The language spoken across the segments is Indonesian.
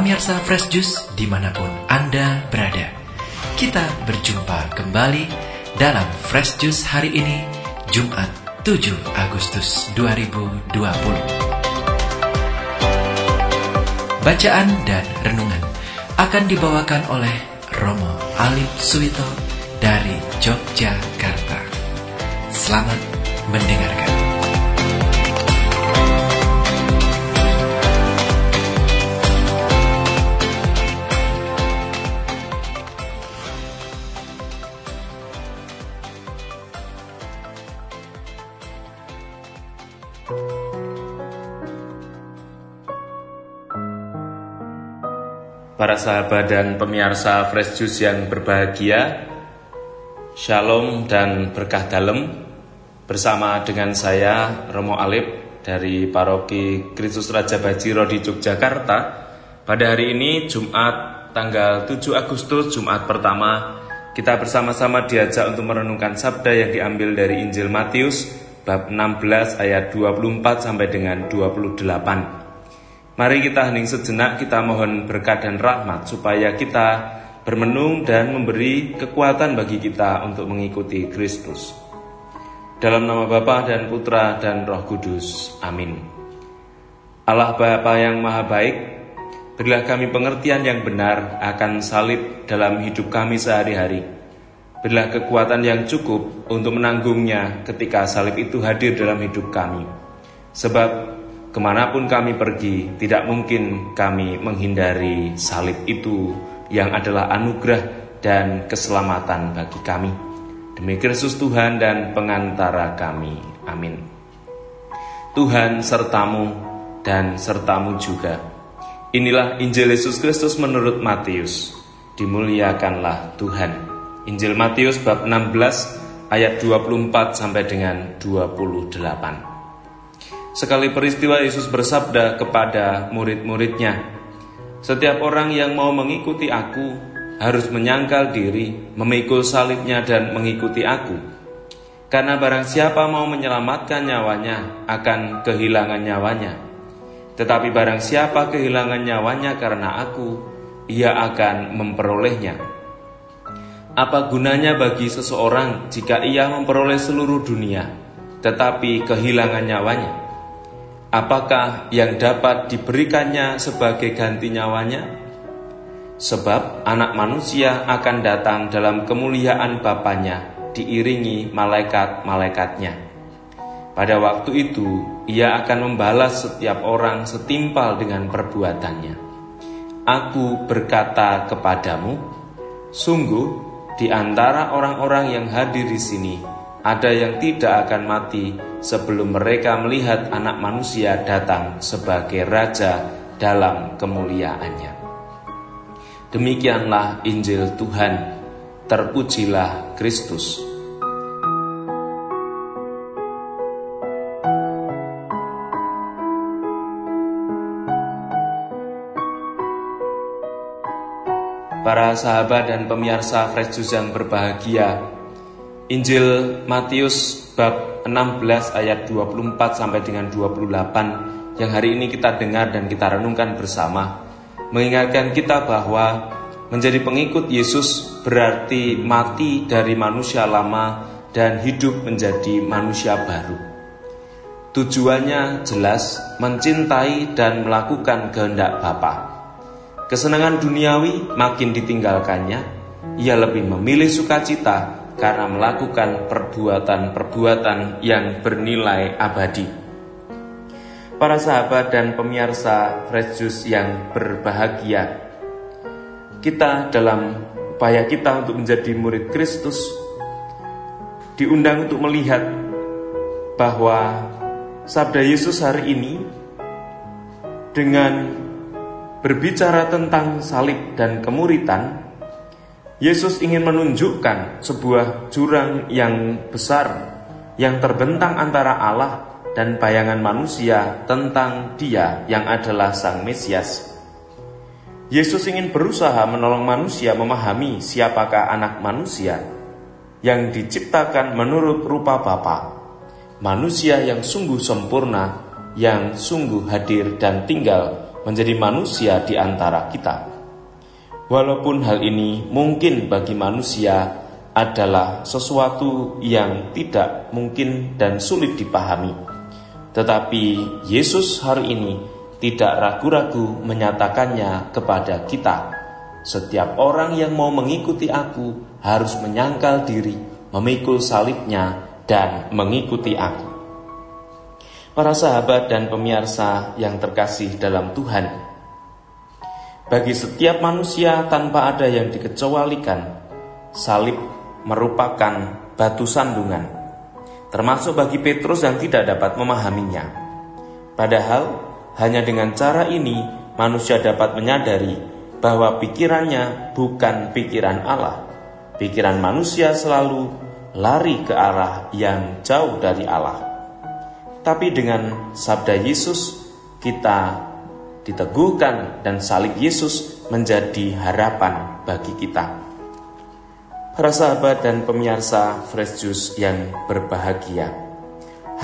Pamirsa Fresh Juice di mana pun Anda berada. Kita berjumpa kembali dalam Fresh Juice hari ini Jumat 7 Agustus 2020 Bacaan dan renungan akan dibawakan oleh Romo Alip Suwito dari Yogyakarta. Selamat mendengarkan Para sahabat dan pemirsa Fresh Juice yang berbahagia, Shalom dan berkah dalam bersama dengan saya Romo Alip dari Paroki Kristus Raja Bajiro di Yogyakarta. Pada hari ini Jumat tanggal 7 Agustus Jumat pertama kita bersama-sama diajak untuk merenungkan sabda yang diambil dari Injil Matius bab 16 ayat 24 sampai dengan 28. Mari kita hening sejenak, kita mohon berkat dan rahmat supaya kita bermenung dan memberi kekuatan bagi kita untuk mengikuti Kristus. Dalam nama Bapa dan Putra dan Roh Kudus. Amin. Allah Bapa yang Maha Baik, berilah kami pengertian yang benar akan salib dalam hidup kami sehari-hari. Berilah kekuatan yang cukup untuk menanggungnya ketika salib itu hadir dalam hidup kami. Sebab Ke mana pun kami pergi, tidak mungkin kami menghindari salib itu yang adalah anugerah dan keselamatan bagi kami. Demi Kristus Tuhan dan pengantara kami. Amin. Tuhan sertamu dan sertamu juga. Inilah Injil Yesus Kristus menurut Matius. Dimuliakanlah Tuhan. Injil Matius bab 16 ayat 24 sampai dengan 28. Sekali peristiwa Yesus bersabda kepada murid-muridnya, "Setiap orang yang mau mengikuti Aku harus menyangkal diri, memikul salibnya, dan mengikuti Aku. Karena barang siapa mau menyelamatkan nyawanya akan kehilangan nyawanya, tetapi barang siapa kehilangan nyawanya karena Aku, ia akan memperolehnya." Apa gunanya bagi seseorang jika ia memperoleh seluruh dunia, tetapi kehilangan nyawanya? apakah yang dapat diberikannya sebagai ganti nyawanya? Sebab anak manusia akan datang dalam kemuliaan Bapaknya diiringi malaikat-malaikatnya. Pada waktu itu ia akan membalas setiap orang setimpal dengan perbuatannya. Aku berkata kepadamu, sungguh di antara orang-orang yang hadir di sini ada yang tidak akan mati sebelum mereka melihat anak manusia datang sebagai raja dalam kemuliaannya. Demikianlah Injil Tuhan, terpujilah Kristus. Sahabat dan pemirsa Fresh Juice yang berbahagia, Injil Matius bab 16 ayat 24 sampai dengan 28 yang hari ini kita dengar dan kita renungkan bersama mengingatkan kita bahwa menjadi pengikut Yesus berarti mati dari manusia lama dan hidup menjadi manusia baru. Tujuannya jelas mencintai dan melakukan kehendak Bapa. Kesenangan duniawi makin ditinggalkannya, ia lebih memilih sukacita karena melakukan perbuatan-perbuatan yang bernilai abadi. Para sahabat dan pemirsa Fresh Juice yang berbahagia, kita dalam upaya kita untuk menjadi murid Kristus diundang untuk melihat bahwa sabda Yesus hari ini dengan berbicara tentang salib dan kemuritan Yesus ingin menunjukkan sebuah jurang yang besar yang terbentang antara Allah dan bayangan manusia tentang Dia yang adalah Sang Mesias. Yesus ingin berusaha menolong manusia memahami siapakah anak manusia yang diciptakan menurut rupa Bapa, manusia yang sungguh sempurna, yang sungguh hadir dan tinggal menjadi manusia di antara kita. Walaupun hal ini mungkin bagi manusia adalah sesuatu yang tidak mungkin dan sulit dipahami, tetapi Yesus hari ini tidak ragu-ragu menyatakannya kepada kita. Setiap orang yang mau mengikuti aku harus menyangkal diri, memikul salibnya, dan mengikuti aku. Para sahabat dan pemirsa yang terkasih dalam Tuhan, bagi setiap manusia tanpa ada yang dikecualikan, salib merupakan batu sandungan, termasuk bagi Petrus yang tidak dapat memahaminya. Padahal, hanya dengan cara ini manusia dapat menyadari bahwa pikirannya bukan pikiran Allah. Pikiran manusia selalu lari ke arah yang jauh dari Allah. Tapi dengan sabda Yesus, kita diteguhkan dan salib Yesus menjadi harapan bagi kita. Para sahabat dan pemirsa Fresh Juice yang berbahagia,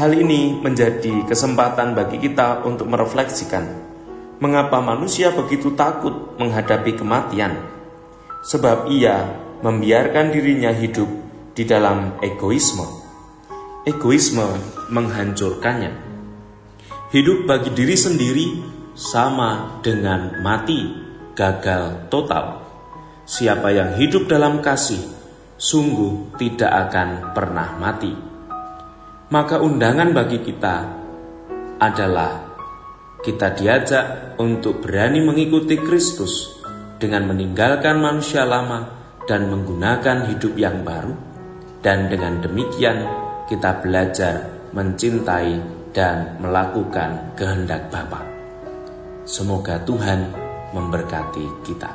hal ini menjadi kesempatan bagi kita untuk merefleksikan mengapa manusia begitu takut menghadapi kematian, sebab ia membiarkan dirinya hidup di dalam egoisme. Egoisme menghancurkannya. Hidup bagi diri sendiri sama dengan mati, gagal total. Siapa yang hidup dalam kasih sungguh tidak akan pernah mati. Maka undangan bagi kita adalah kita diajak untuk berani mengikuti Kristus dengan meninggalkan manusia lama dan menggunakan hidup yang baru dan dengan demikian kita belajar mencintai dan melakukan kehendak Bapa. Semoga Tuhan memberkati kita.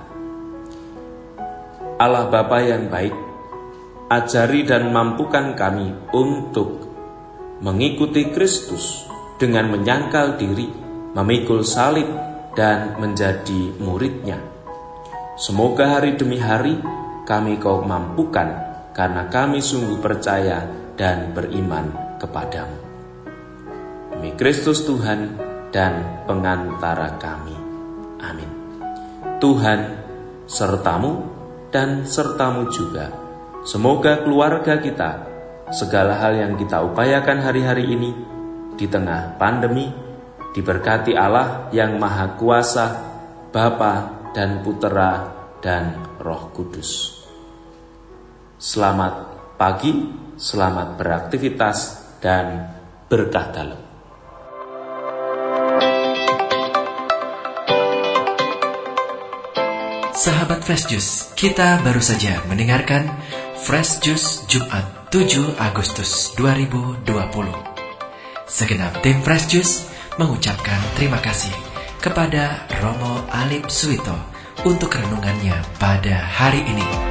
Allah Bapa yang baik, ajari dan mampukan kami untuk mengikuti Kristus dengan menyangkal diri, memikul salib, dan menjadi muridnya. Semoga hari demi hari kami kau mampukan karena kami sungguh percaya dan beriman kepadamu. Demi Kristus Tuhan dan pengantara kami. Amin. Tuhan sertamu dan sertamu juga. Semoga keluarga kita, segala hal yang kita upayakan hari-hari ini di tengah pandemi, diberkati Allah yang Maha Kuasa, Bapa dan Putera dan Roh Kudus. Selamat pagi, selamat beraktivitas, dan berkah dalam. Sahabat Fresh Juice, kita baru saja mendengarkan Fresh Juice Jumat 7 Agustus 2020. Segenap tim Fresh Juice mengucapkan terima kasih kepada Romo Alip Suito untuk renungannya pada hari ini.